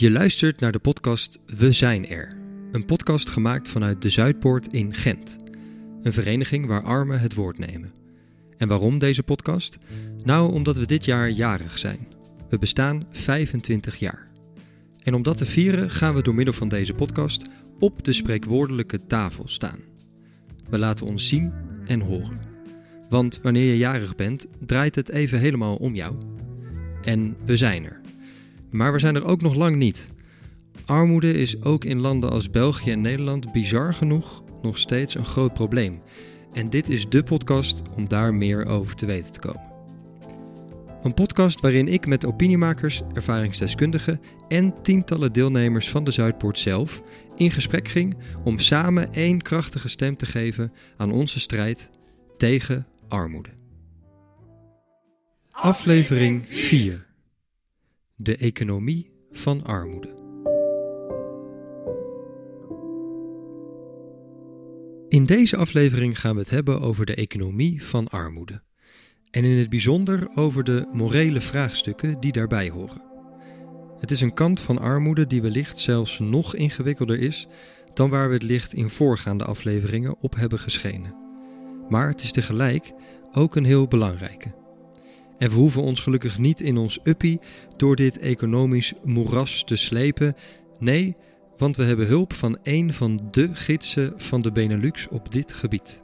Je luistert naar de podcast We zijn er. Een podcast gemaakt vanuit de Zuidpoort in Gent. Een vereniging waar armen het woord nemen. En waarom deze podcast? Nou, omdat we dit jaar jarig zijn. We bestaan 25 jaar. En om dat te vieren gaan we door middel van deze podcast op de spreekwoordelijke tafel staan. We laten ons zien en horen. Want wanneer je jarig bent, draait het even helemaal om jou. En we zijn er. Maar we zijn er ook nog lang niet. Armoede is ook in landen als België en Nederland bizar genoeg nog steeds een groot probleem. En dit is de podcast om daar meer over te weten te komen. Een podcast waarin ik met opiniemakers, ervaringsdeskundigen en tientallen deelnemers van de Zuidpoort zelf in gesprek ging om samen één krachtige stem te geven aan onze strijd tegen armoede. Aflevering 4 De economie van armoede. In deze aflevering gaan we het hebben over de economie van armoede. En in het bijzonder over de morele vraagstukken die daarbij horen. Het is een kant van armoede die wellicht zelfs nog ingewikkelder is dan waar we het licht in voorgaande afleveringen op hebben geschenen. Maar het is tegelijk ook een heel belangrijke. En we hoeven ons gelukkig niet in ons uppie door dit economisch moeras te slepen. Nee, want we hebben hulp van een van de gidsen van de Benelux op dit gebied.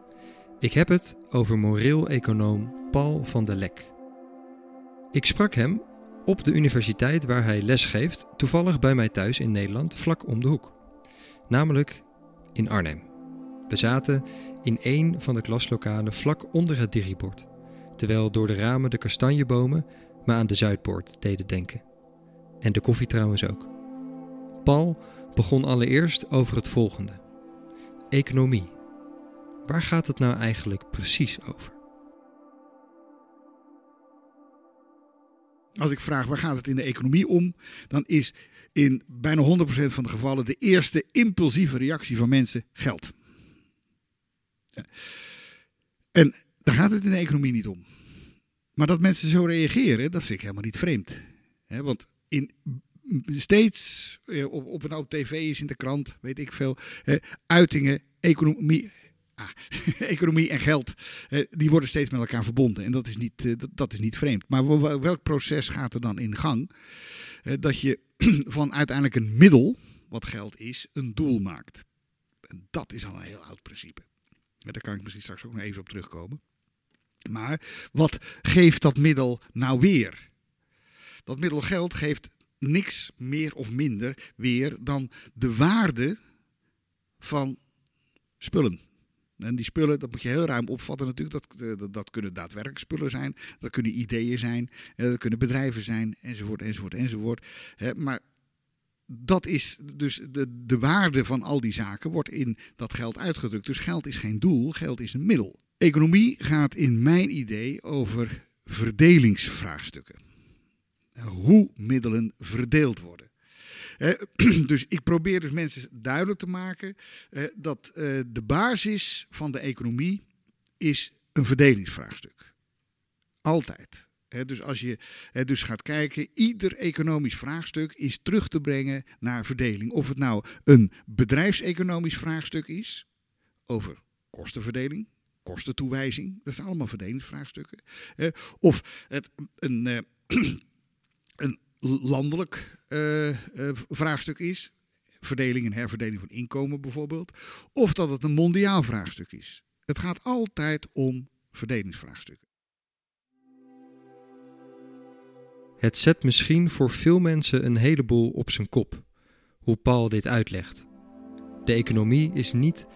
Ik heb het over moreel-econoom Paul van der Lek. Ik sprak hem op de universiteit waar hij les geeft, toevallig bij mij thuis in Nederland, vlak om de hoek. Namelijk in Arnhem. We zaten in een van de klaslokalen vlak onder het digibord, terwijl door de ramen de kastanjebomen me aan de Zuidpoort deden denken. En de koffie trouwens ook. Paul begon allereerst over het volgende: economie. Waar gaat het nou eigenlijk precies over? Als ik vraag waar gaat het in de economie om, dan is in bijna 100% van de gevallen de eerste impulsieve reactie van mensen geld. En daar gaat het in de economie niet om. Maar dat mensen zo reageren, dat vind ik helemaal niet vreemd. want in, steeds, eh, op, op een nou tv is, in de krant, weet ik veel, uitingen, economie, ah, economie en geld, die worden steeds met elkaar verbonden. En dat is niet, eh, dat, is niet vreemd. Maar welk proces gaat er dan in gang? dat je van uiteindelijk een middel, wat geld is, een doel maakt. Dat is al een heel oud principe. Daar kan ik misschien straks ook nog even op terugkomen. Maar wat geeft dat middel nou weer? Dat middel geld geeft niks meer of minder weer dan de waarde van spullen. En die spullen, dat moet je heel ruim opvatten natuurlijk. Dat, eh, dat, kunnen daadwerkelijk spullen zijn. Dat kunnen ideeën zijn. Eh, dat kunnen bedrijven zijn. Enzovoort, enzovoort, enzovoort. Maar dat is dus de, de waarde van al die zaken wordt in dat geld uitgedrukt. Dus geld is geen doel, geld is een middel. Economie gaat in mijn idee over verdelingsvraagstukken. Hoe middelen verdeeld worden. dus ik probeer dus mensen duidelijk te maken dat eh, de basis van de economie is een verdelingsvraagstuk. Altijd. Dus als je dus gaat kijken, ieder economisch vraagstuk is terug te brengen naar verdeling. Of het nou een bedrijfseconomisch vraagstuk is, over kostenverdeling, kostentoewijzing, dat zijn allemaal verdelingsvraagstukken. of het een, eh, een landelijk uh, uh, vraagstuk is, verdeling en herverdeling van inkomen bijvoorbeeld, of dat het een mondiaal vraagstuk is. Het gaat altijd om verdelingsvraagstukken. Het zet misschien voor veel mensen een heleboel op zijn kop, hoe Paul dit uitlegt. De economie is niet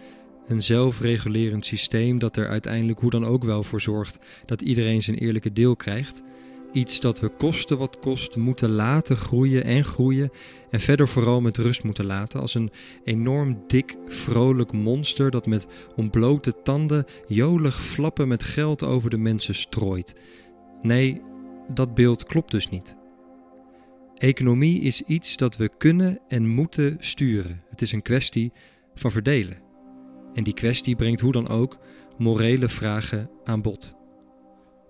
een zelfregulerend systeem dat er uiteindelijk hoe dan ook wel voor zorgt dat iedereen zijn eerlijke deel krijgt. Iets dat we kosten wat kost moeten laten groeien en groeien en verder vooral met rust moeten laten als een enorm dik, vrolijk monster dat met ontblote tanden jolig flappen met geld over de mensen strooit. Nee, dat beeld klopt dus niet. Economie is iets dat we kunnen en moeten sturen. Het is een kwestie van verdelen. En die kwestie brengt hoe dan ook morele vragen aan bod.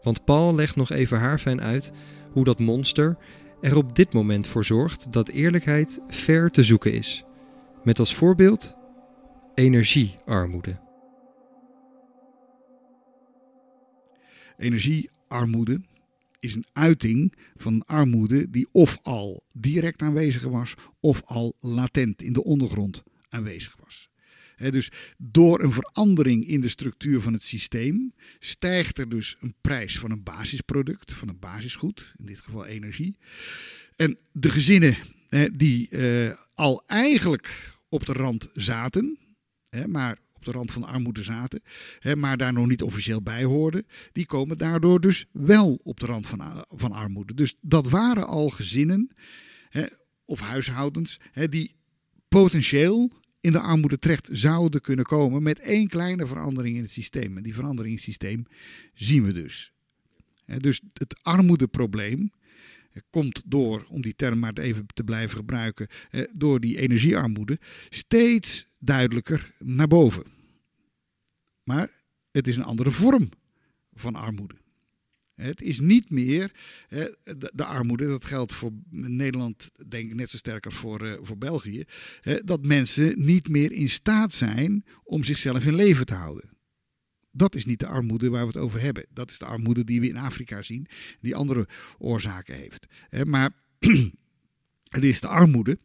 Want Paul legt nog even haarfijn uit hoe dat monster, er op dit moment voor zorgt dat eerlijkheid ver te zoeken is. Met als voorbeeld energiearmoede. Energiearmoede is een uiting van armoede die of al direct aanwezig was of al latent in de ondergrond aanwezig was. dus door een verandering in de structuur van het systeem stijgt er dus een prijs van een basisproduct, van een basisgoed, in dit geval energie. En de gezinnen die eh, al eigenlijk op de rand zaten, maar op de rand van armoede zaten, hè, maar daar nog niet officieel bij hoorden, die komen daardoor dus wel op de rand van, van armoede. Dus dat waren al gezinnen hè, of huishoudens hè, die potentieel in de armoede terecht zouden kunnen komen met één kleine verandering in het systeem. En die verandering in het systeem zien we dus. Dus het armoedeprobleem komt door, om die term maar even te blijven gebruiken, door die energiearmoede steeds duidelijker naar boven. Maar het is een andere vorm van armoede. Het is niet meer de armoede, dat geldt voor Nederland, denk ik net zo sterk als voor, eh, voor België, dat mensen niet meer in staat zijn om zichzelf in leven te houden. Dat is niet de armoede waar we het over hebben. Dat is de armoede die we in Afrika zien, die andere oorzaken heeft. Maar het is de armoede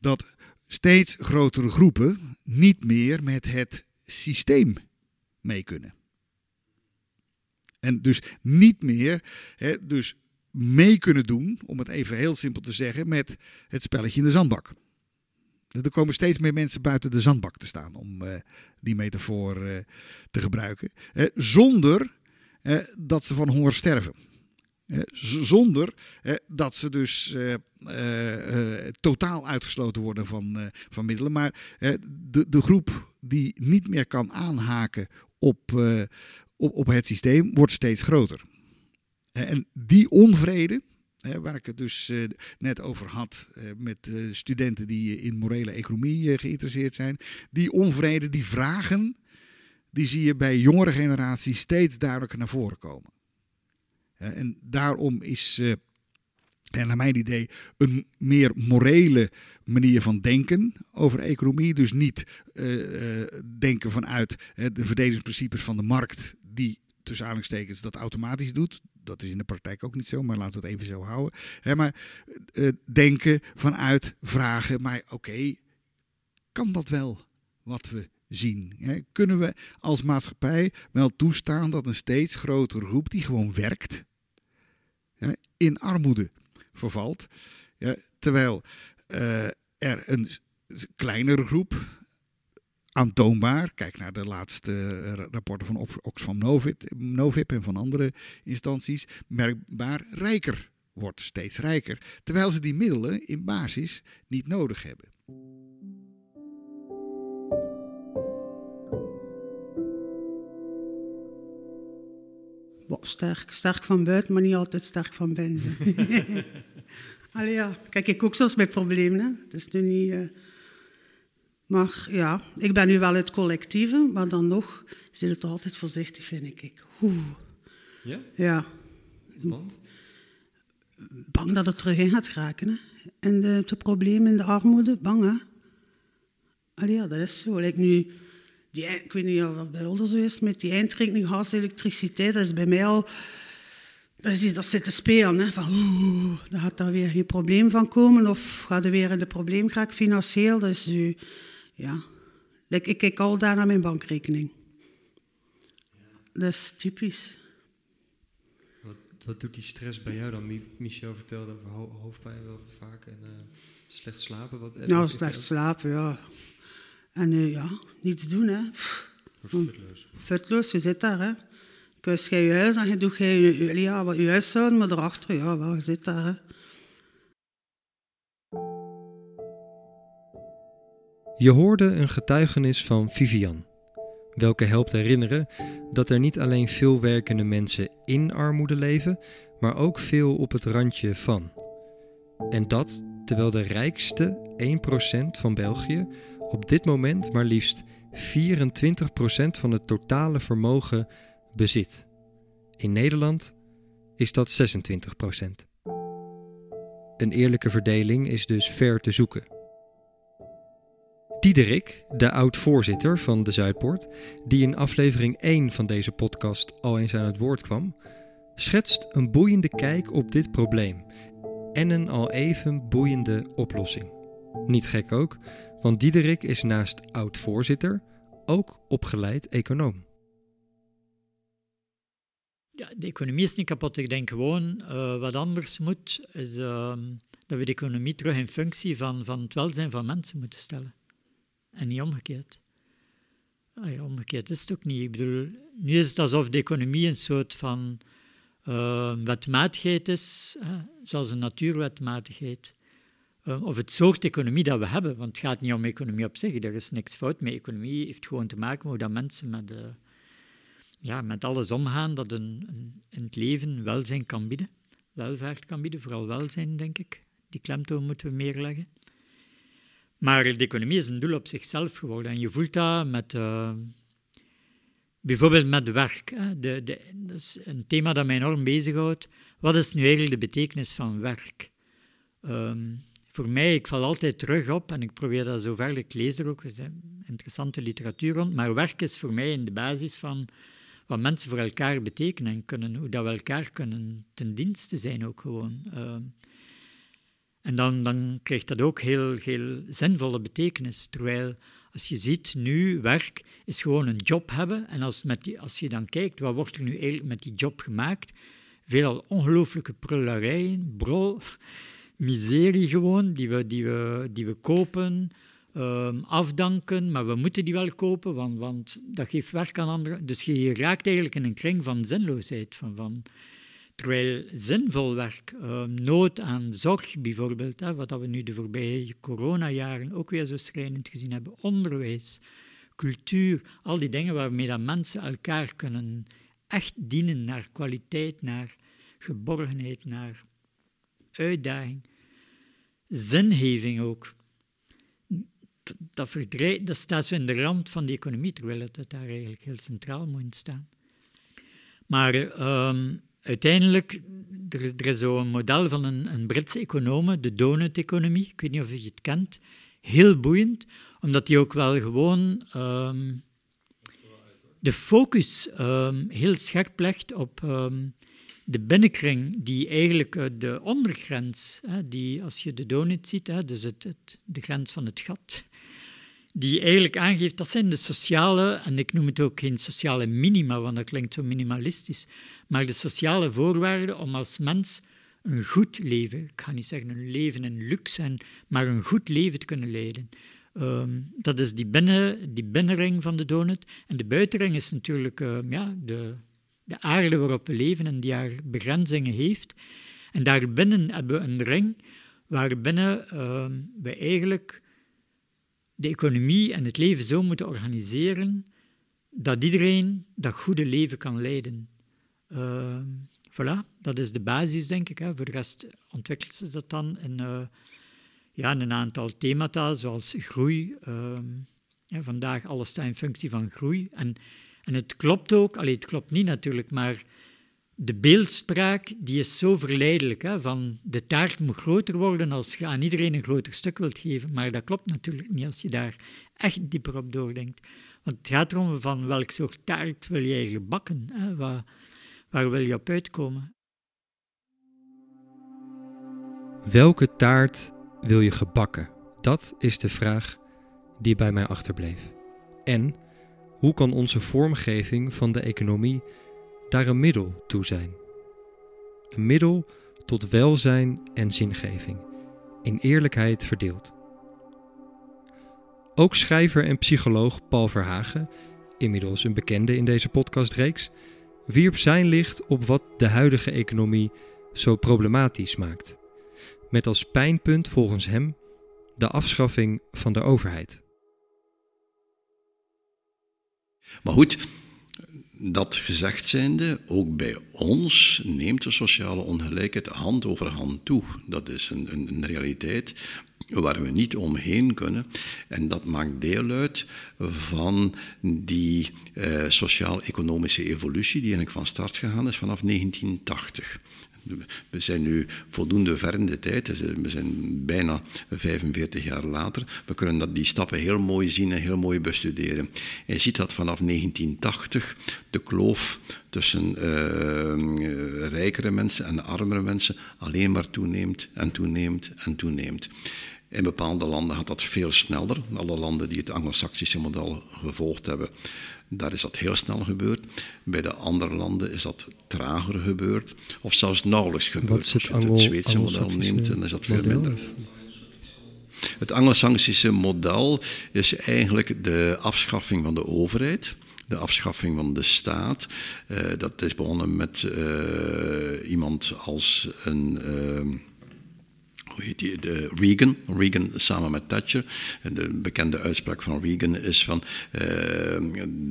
dat steeds grotere groepen niet meer met het systeem mee kunnen. En dus niet meer hè, dus mee kunnen doen, om het even heel simpel te zeggen, met het spelletje in de zandbak. Er komen steeds meer mensen buiten de zandbak te staan, om uh, die metafoor uh, te gebruiken. Zonder dat ze van honger sterven. Zonder dat ze dus totaal uitgesloten worden van, van middelen. Maar de, de groep die niet meer kan aanhaken op, op, op het systeem wordt steeds groter. En die onvrede, waar ik het dus eh, net over had eh, met eh, studenten die in morele economie geïnteresseerd zijn, die onvrede, die vragen, die zie je bij jongere generaties steeds duidelijker naar voren komen. En daarom is en naar mijn idee een meer morele manier van denken over economie. Dus niet denken vanuit de verdelingsprincipes van de markt die tussen aanhalingstekens dat automatisch doet. Dat is in de praktijk ook niet zo, maar laten we het even zo houden. maar denken vanuit vragen, maar oké, kan dat wel wat we zien? kunnen we als maatschappij wel toestaan dat een steeds grotere groep die gewoon werkt, in armoede vervalt? terwijl uh, er een kleinere groep aantoonbaar, kijk naar de laatste eh, rapporten van Oxfam Novib en van andere instanties, merkbaar rijker wordt, steeds rijker. Terwijl ze die middelen in basis niet nodig hebben. Sterk, sterk van buiten, maar niet altijd sterk van binnen. Allee ja, kijk ik ook soms met problemen. Het is nu niet... Uh, maar ja, ik ben nu wel het collectieve, maar dan nog zit het altijd voorzichtig, vind ik. Oeh. Ja? Ja. Want? Bang dat het terug in gaat raken. Hè. En de, de problemen in de armoede, bang hè. Allee, ja, dat is zo. Like nu, die, ik weet niet of dat bij ons zo is, met die eindrekening gas, elektriciteit, dat is bij mij al... Dat is iets dat zit te spelen. Hè. Van, oeh, daar gaat daar weer geen probleem van komen. Of gaat er weer in de probleem geraken financieel. Dat is u ja, ik kijk al daar naar mijn bankrekening. Dat is typisch. Wat, wat doet die stress bij jou dan? Michel vertelde over hoofdpijn wel vaak en uh, slecht slapen. Wat, nou, slecht slapen, ja. En uh, ja, niets doen, hè. Futloos. Futloos, je zit daar, hè. Kus je je huis en je doet je, ja, wat je huishouden, maar erachter, ja, wel, je zit daar, hè. Je hoorde een getuigenis van Vivian, welke helpt herinneren dat er niet alleen veel werkende mensen in armoede leven, maar ook veel op het randje van. En dat terwijl de rijkste 1% van België op dit moment maar liefst 24% van het totale vermogen bezit. In Nederland is dat 26%. Een eerlijke verdeling is dus ver te zoeken. Diederik, de oud-voorzitter van de Zuidpoort, die in aflevering 1 van deze podcast al eens aan het woord kwam, schetst een boeiende kijk op dit probleem en een al even boeiende oplossing. Niet gek ook, want Diederik is naast oud-voorzitter ook opgeleid econoom. Ja, de economie is niet kapot. Ik denk gewoon uh, wat anders moet, is uh, dat we de economie terug in functie van, van het welzijn van mensen moeten stellen. En niet omgekeerd. Ah omgekeerd is het ook niet. Ik bedoel, nu is het alsof de economie een soort van uh, wetmatigheid is, zoals een natuurwetmatigheid. Uh, of het soort economie dat we hebben, want het gaat niet om economie op zich, er is niks fout met economie. heeft gewoon te maken met hoe mensen met, uh, ja, met alles omgaan dat een, een, in het leven welzijn kan bieden. Welvaart kan bieden, vooral welzijn, denk ik. Die klemtoon moeten we meer leggen. Maar de economie is een doel op zichzelf geworden. En je voelt dat met, uh, bijvoorbeeld met werk. De, de, dat is een thema dat mij enorm bezighoudt. Wat is nu eigenlijk de betekenis van werk? Um, voor mij, ik val altijd terug op, en ik probeer dat zo ver ik lees er ook, er interessante literatuur rond, maar werk is voor mij in de basis van wat mensen voor elkaar betekenen en kunnen, hoe dat we elkaar kunnen ten dienste zijn ook gewoon. Uh, en dan, dan krijgt dat ook heel, heel zinvolle betekenis. Terwijl als je ziet nu, werk is gewoon een job hebben. En als, met die, als je dan kijkt, wat wordt er nu eigenlijk met die job gemaakt? Veelal ongelooflijke prulerijen, brol, miserie gewoon, die we, die we, die we kopen, um, afdanken, maar we moeten die wel kopen, want, want dat geeft werk aan anderen. Dus je raakt eigenlijk in een kring van zinloosheid, van, van Terwijl zinvol werk, uh, nood aan zorg bijvoorbeeld, wat we nu de voorbije coronajaren ook weer zo schrijnend gezien hebben, onderwijs, cultuur, al die dingen waarmee dat mensen elkaar kunnen echt dienen naar kwaliteit, naar geborgenheid, naar uitdaging, zingeving ook. Dat, verdrijft, dat staat zo in de rand van de economie, terwijl het, daar eigenlijk heel centraal moet staan. Maar um, uiteindelijk, er, is zo'n model van een, een Britse econoom, de donut-economie, ik weet niet of je het kent, heel boeiend, omdat die ook wel gewoon um, de focus um, heel scherp legt op de binnenkring, die eigenlijk uh, de ondergrens, die als je de donut ziet, dus het, het, de grens van het gat, die eigenlijk aangeeft, dat zijn de sociale, en ik noem het ook geen sociale minima, want dat klinkt zo minimalistisch, maar de sociale voorwaarden om als mens een goed leven, ik ga niet zeggen een leven in luxe, maar een goed leven te kunnen leiden. Um, dat is die, binnen, die binnenring van de donut. En de buitenring is natuurlijk um, ja, de, de aarde waarop we leven en die haar begrenzingen heeft. En daarbinnen hebben we een ring waarbinnen um, we eigenlijk de economie en het leven zo moeten organiseren dat iedereen dat goede leven kan leiden. Uh, voilà, dat is de basis, denk ik. Hè. Voor de rest ontwikkelt ze dat dan in, uh, ja, een aantal themata, zoals groei. Uh, ja, vandaag alles staat in functie van groei. En, en het klopt ook, alleen het klopt niet natuurlijk, maar de beeldspraak die is zo verleidelijk. Hè, van de taart moet groter worden als je aan iedereen een groter stuk wilt geven. Maar dat klopt natuurlijk niet als je daar echt dieper op doordenkt. Want het gaat erom van welk soort taart wil je eigenlijk bakken. Hè, waar, waar wil je op uitkomen? Welke taart wil je gebakken? Dat is de vraag die bij mij achterbleef. En hoe kan onze vormgeving van de economie daar een middel toe zijn. Een middel tot welzijn en zingeving, in eerlijkheid verdeeld. Ook schrijver en psycholoog Paul Verhagen, inmiddels een bekende in deze podcastreeks, wierp zijn licht op wat de huidige economie zo problematisch maakt. Met als pijnpunt volgens hem de afschaffing van de overheid. Maar goed, dat gezegd zijnde, ook bij ons neemt de sociale ongelijkheid hand over hand toe. Dat is een, een, een realiteit waar we niet omheen kunnen. En dat maakt deel uit van die eh, sociaal-economische evolutie die eigenlijk van start gegaan is vanaf 1980. We zijn nu voldoende ver in de tijd, dus, we zijn bijna 45 jaar later. We kunnen dat, die stappen heel mooi zien en heel mooi bestuderen. je ziet dat vanaf 1980 de kloof tussen uh, rijkere mensen en armere mensen alleen maar toeneemt en toeneemt en toeneemt. In bepaalde landen gaat dat veel sneller. Alle landen die het Anglo-Saxische model gevolgd hebben, daar is dat heel snel gebeurd. Bij de andere landen is dat trager gebeurd, of zelfs nauwelijks gebeurd. Als je het, het Zweedse model neemt, dan is dat veel minder. Het Anglo-Saxische model is eigenlijk de afschaffing van de overheid de afschaffing van de staat. Uh, dat is begonnen met uh, iemand als een. Uh, hoe heet die, de Reagan, Reagan samen met Thatcher. De bekende uitspraak van Reagan is van uh,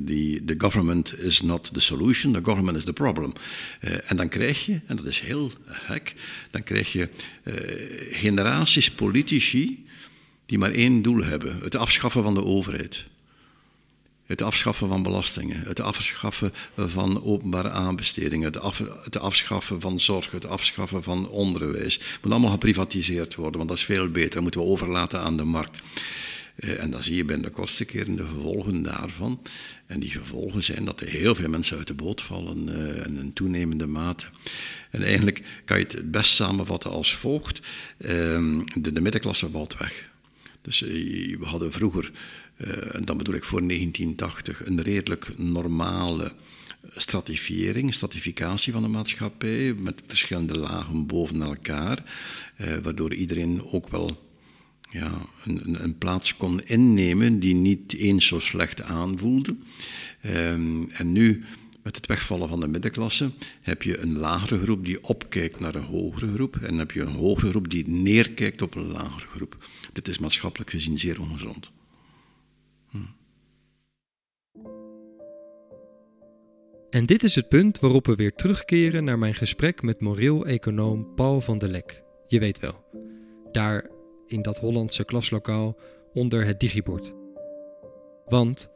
the, government is not the solution, the government is the problem. Uh, en dan krijg je, en dat is heel hek, dan krijg je uh, generaties politici die maar één doel hebben, het afschaffen van de overheid. Het afschaffen van belastingen, het afschaffen van openbare aanbestedingen, het, het, afschaffen van zorg, het afschaffen van onderwijs. Het moet allemaal geprivatiseerd worden, want dat is veel beter. Dat moeten we overlaten aan de markt. Eh, en dan zie je bij de kortste keren de gevolgen daarvan. En die gevolgen zijn dat er heel veel mensen uit de boot vallen uh, in een toenemende mate. En eigenlijk kan je het best samenvatten als volgt. Uh, de, de middenklasse valt weg. Dus uh, we hadden vroeger uh, en dan bedoel ik voor 1980, een redelijk normale stratifiering, stratificatie van de maatschappij, met verschillende lagen boven elkaar, uh, waardoor iedereen ook wel ja, een, een, plaats kon innemen die niet eens zo slecht aanvoelde. Um, en nu, met het wegvallen van de middenklasse, heb je een lagere groep die opkijkt naar een hogere groep, en heb je een hogere groep die neerkijkt op een lagere groep. Dit is maatschappelijk gezien zeer ongezond. En dit is het punt waarop we weer terugkeren naar mijn gesprek met moreel-econoom Paul van der Lek. Je weet wel, daar in dat Hollandse klaslokaal onder het digibord. Want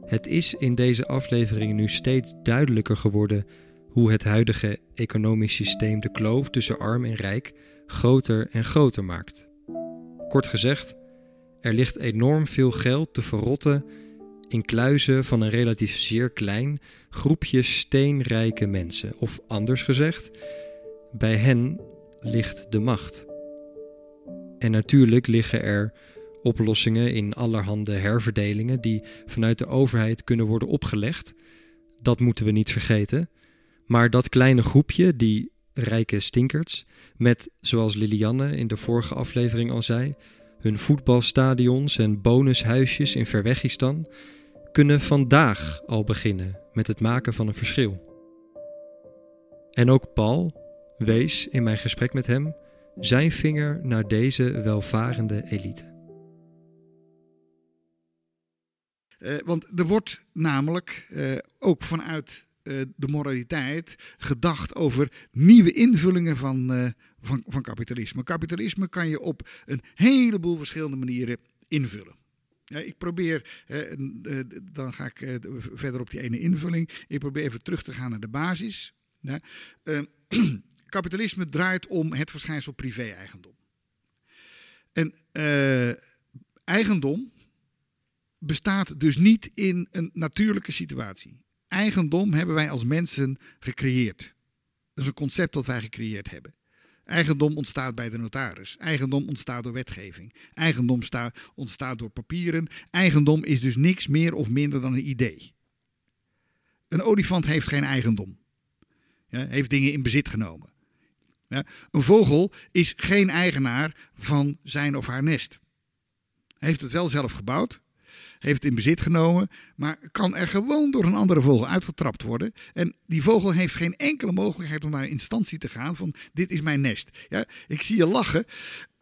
het is in deze aflevering nu steeds duidelijker geworden hoe het huidige economisch systeem de kloof tussen arm en rijk groter en groter maakt. Kort gezegd, er ligt enorm veel geld te verrotten in kluizen van een relatief zeer klein groepje steenrijke mensen. Of anders gezegd, bij hen ligt de macht. En natuurlijk liggen er oplossingen in allerhande herverdelingen die vanuit de overheid kunnen worden opgelegd. Dat moeten we niet vergeten. Maar dat kleine groepje, die rijke stinkerts, met, zoals Lilianne in de vorige aflevering al zei, hun voetbalstadions en bonushuisjes in Verwegistan, kunnen vandaag al beginnen met het maken van een verschil. En ook Paul wees in mijn gesprek met hem zijn vinger naar deze welvarende elite. Uh, want er wordt namelijk uh, ook vanuit de moraliteit gedacht over nieuwe invullingen van, van, van kapitalisme. Kapitalisme kan je op een heleboel verschillende manieren invullen. Ja, ik probeer, eh, dan ga ik eh, verder op die ene invulling. Ik probeer even terug te gaan naar de basis. Uh, kapitalisme draait om het verschijnsel privé-eigendom. En eigendom bestaat dus niet in een natuurlijke situatie. Eigendom hebben wij als mensen gecreëerd. Dat is een concept dat wij gecreëerd hebben. Eigendom ontstaat bij de notaris. Eigendom ontstaat door wetgeving. Eigendom ontstaat door papieren. Eigendom is dus niks meer of minder dan een idee. Een olifant heeft geen eigendom. Ja, heeft dingen in bezit genomen. Ja, een vogel is geen eigenaar van zijn of haar nest. Hij heeft het wel zelf gebouwd, heeft het in bezit genomen, maar kan er gewoon door een andere vogel uitgetrapt worden. En die vogel heeft geen enkele mogelijkheid om naar een instantie te gaan van dit is mijn nest. Ja, ik zie je lachen.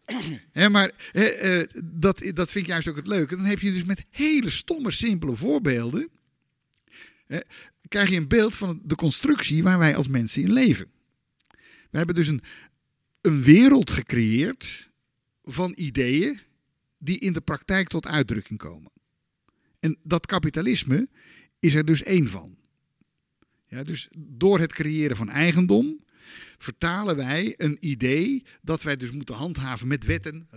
maar uh, dat, dat vind ik juist ook het leuke. Dan heb je dus met hele stomme, simpele voorbeelden. krijg je een beeld van de constructie waar wij als mensen in leven. We hebben dus een, een wereld gecreëerd van ideeën die in de praktijk tot uitdrukking komen. En dat kapitalisme is er dus één van. Ja, dus door het creëren van eigendom vertalen wij een idee dat wij dus moeten handhaven met wetten,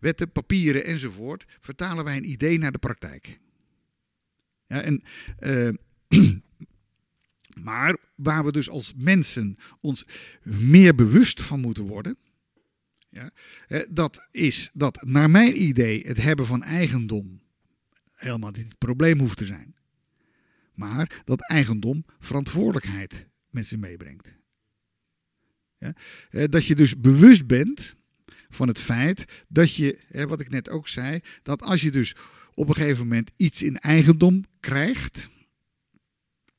wetten, papieren enzovoort, vertalen wij een idee naar de praktijk. Ja, en, uh, maar waar we dus als mensen ons meer bewust van moeten worden, ja, dat is dat naar mijn idee het hebben van eigendom helemaal niet het probleem hoeft te zijn. Maar dat eigendom verantwoordelijkheid met zich meebrengt. Ja, dat je dus bewust bent van het feit dat je, wat ik net ook zei, dat als je dus op een gegeven moment iets in eigendom krijgt,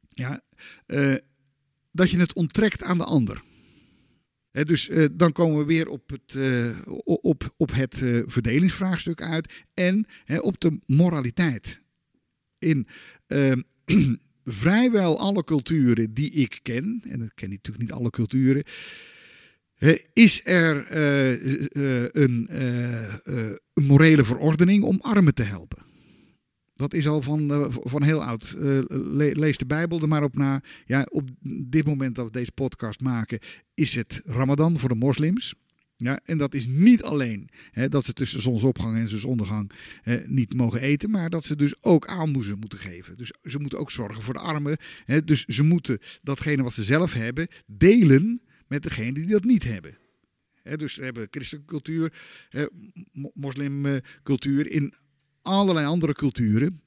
ja, uh, dat je het onttrekt aan de ander. Dus uh, dan komen we weer op het, uh, op, op het verdelingsvraagstuk uit en op de moraliteit. In ehm, vrijwel alle culturen die ik ken, en ik ken natuurlijk niet alle culturen, is er een morele verordening om armen te helpen. Dat is al van, uh, van heel oud. Uh, lees de Bijbel er maar op na. Ja, op dit moment dat we deze podcast maken, is het Ramadan voor de moslims. Ja, en dat is niet alleen hè, dat ze tussen zonsopgang en zonsondergang hè, niet mogen eten, maar dat ze dus ook aalmoezen moeten geven. Dus ze moeten ook zorgen voor de armen. Hè, dus ze moeten datgene wat ze zelf hebben delen met degene die dat niet hebben. dus we hebben christelijke cultuur, moslimcultuur. In allerlei andere culturen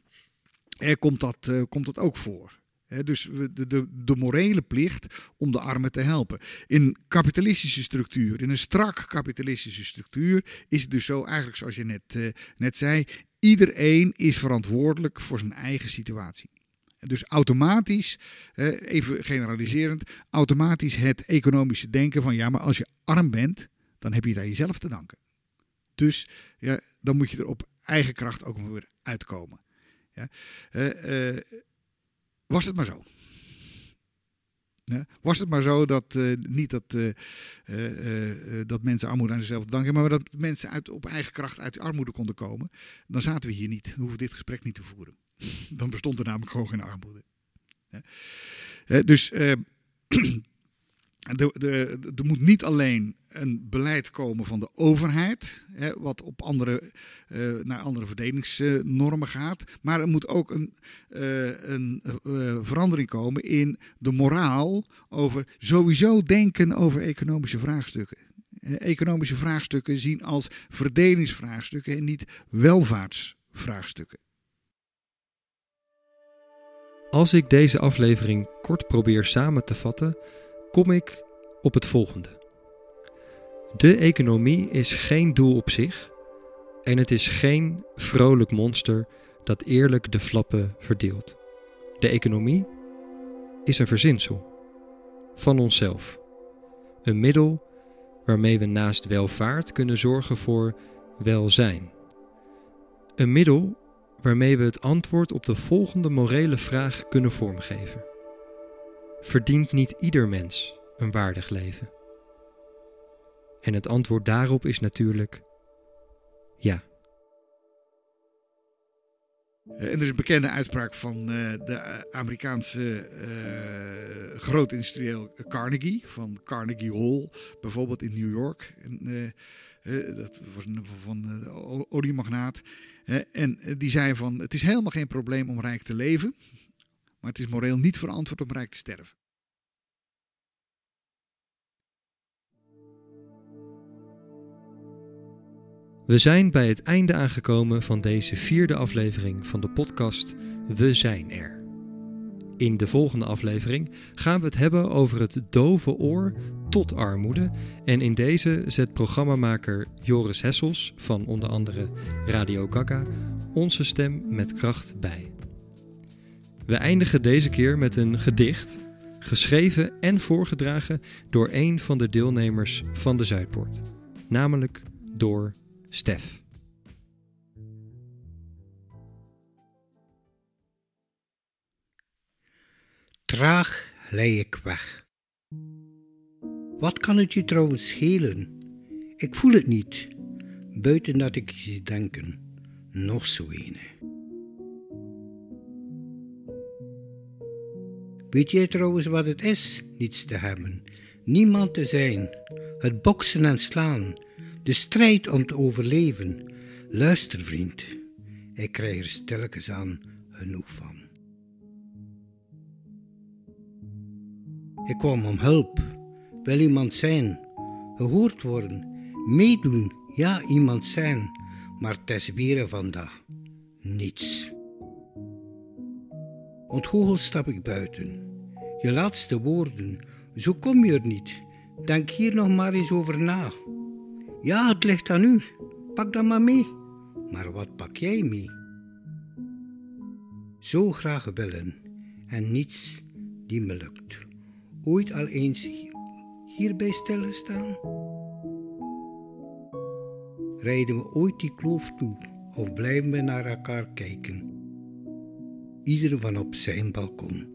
komt, dat, uh, komt dat ook voor. dus de, de, de, morele plicht om de armen te helpen. In kapitalistische structuur, in een strak kapitalistische structuur, is het dus zo, eigenlijk zoals je net, uh, net zei, iedereen is verantwoordelijk voor zijn eigen situatie. Dus automatisch, even generaliserend, automatisch het economische denken van ja, maar als je arm bent, dan heb je het aan jezelf te danken. Dus ja, dan moet je er op eigen kracht ook weer uitkomen. Ja? Uh, was het maar zo. Ja? Was het maar zo dat uh, niet dat, dat mensen armoede aan zichzelf danken, maar dat mensen uit, op eigen kracht uit de armoede konden komen, dan zaten we hier niet. Dan hoeven we dit gesprek niet te voeren. dan bestond er namelijk gewoon geen armoede. Ja? dus er moet niet alleen een beleid komen van de overheid, hè, wat op andere, uh, naar andere verdelingsnormen gaat, maar er moet ook een, uh, een uh, verandering komen in de moraal over sowieso denken over economische vraagstukken. Economische vraagstukken zien als verdelingsvraagstukken en niet welvaartsvraagstukken. Als ik deze aflevering kort probeer samen te vatten, kom ik op het volgende. De economie is geen doel op zich en het is geen vrolijk monster dat eerlijk de flappen verdeelt. De economie is een verzinsel van onszelf. Een middel waarmee we naast welvaart kunnen zorgen voor welzijn. Een middel waarmee we het antwoord op de volgende morele vraag kunnen vormgeven. Verdient niet ieder mens een waardig leven? En het antwoord daarop is natuurlijk ja. En er is een bekende uitspraak van uh, de Amerikaanse uh, groot industrieel Carnegie, van Carnegie Hall, bijvoorbeeld in New York. En, dat was van de oliemagnaat. en die zei van, het is helemaal geen probleem om rijk te leven, maar het is moreel niet verantwoord om rijk te sterven. We zijn bij het einde aangekomen van deze vierde aflevering van de podcast We zijn er. In de volgende aflevering gaan we het hebben over het dove oor tot armoede. En in deze zet programmamaker Joris Hessels van onder andere Radio Gaga onze stem met kracht bij. We eindigen deze keer met een gedicht, geschreven en voorgedragen door een van de deelnemers van de Zuidpoort, namelijk door Stef. Traag lei ik weg. Wat kan het je trouwens schelen? Ik voel het niet, buiten dat ik je denken. Nog zo ene. Weet jij trouwens wat het is, niets te hebben? niemand te zijn, het boksen en slaan, de strijd om te overleven. Luister, vriend, ik krijg er stilletjes aan genoeg van. Ik kwam om hulp, wil iemand zijn, gehoord worden, meedoen, ja, iemand zijn, maar weer vandaag niets. Ontgoocheld stap ik buiten. Je laatste woorden, zo kom je er niet. Denk hier nog maar eens over na. Ja, het ligt aan u. Pak dat maar mee. Maar wat pak jij mee? Zo graag willen en niets die me lukt. Ooit al eens hierbij stilstaan? Rijden we ooit die kloof toe of blijven we naar elkaar kijken? Ieder van op zijn balkon.